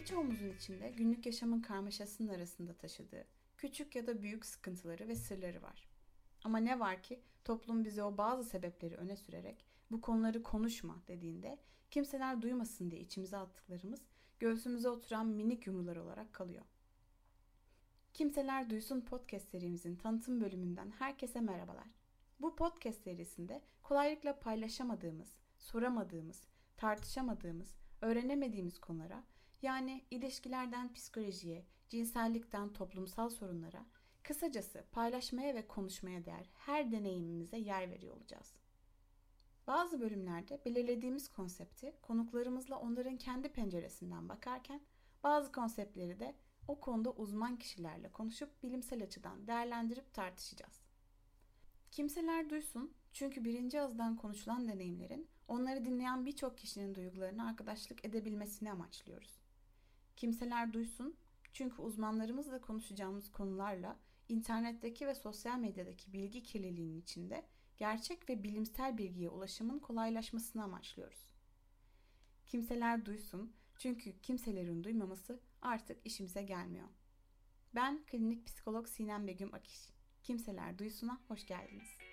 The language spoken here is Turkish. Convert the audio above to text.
Birçoğumuzun içinde günlük yaşamın karmaşasının arasında taşıdığı küçük ya da büyük sıkıntıları ve sırları var. Ama ne var ki toplum bize o bazı sebepleri öne sürerek bu konuları konuşma dediğinde kimseler duymasın diye içimize attıklarımız göğsümüze oturan minik yumrular olarak kalıyor. Kimseler Duysun podcast serimizin tanıtım bölümünden herkese merhabalar. Bu podcast serisinde kolaylıkla paylaşamadığımız, soramadığımız, tartışamadığımız, öğrenemediğimiz konulara yani ilişkilerden psikolojiye, cinsellikten toplumsal sorunlara, kısacası paylaşmaya ve konuşmaya değer her deneyimimize yer veriyor olacağız. Bazı bölümlerde belirlediğimiz konsepti konuklarımızla onların kendi penceresinden bakarken bazı konseptleri de o konuda uzman kişilerle konuşup bilimsel açıdan değerlendirip tartışacağız. Kimseler duysun çünkü birinci ağızdan konuşulan deneyimlerin onları dinleyen birçok kişinin duygularına arkadaşlık edebilmesini amaçlıyoruz. Kimseler duysun çünkü uzmanlarımızla konuşacağımız konularla internetteki ve sosyal medyadaki bilgi kirliliğinin içinde gerçek ve bilimsel bilgiye ulaşımın kolaylaşmasını amaçlıyoruz. Kimseler duysun çünkü kimselerin duymaması artık işimize gelmiyor. Ben klinik psikolog Sinem Begüm Akiş. Kimseler Duysun'a hoş geldiniz.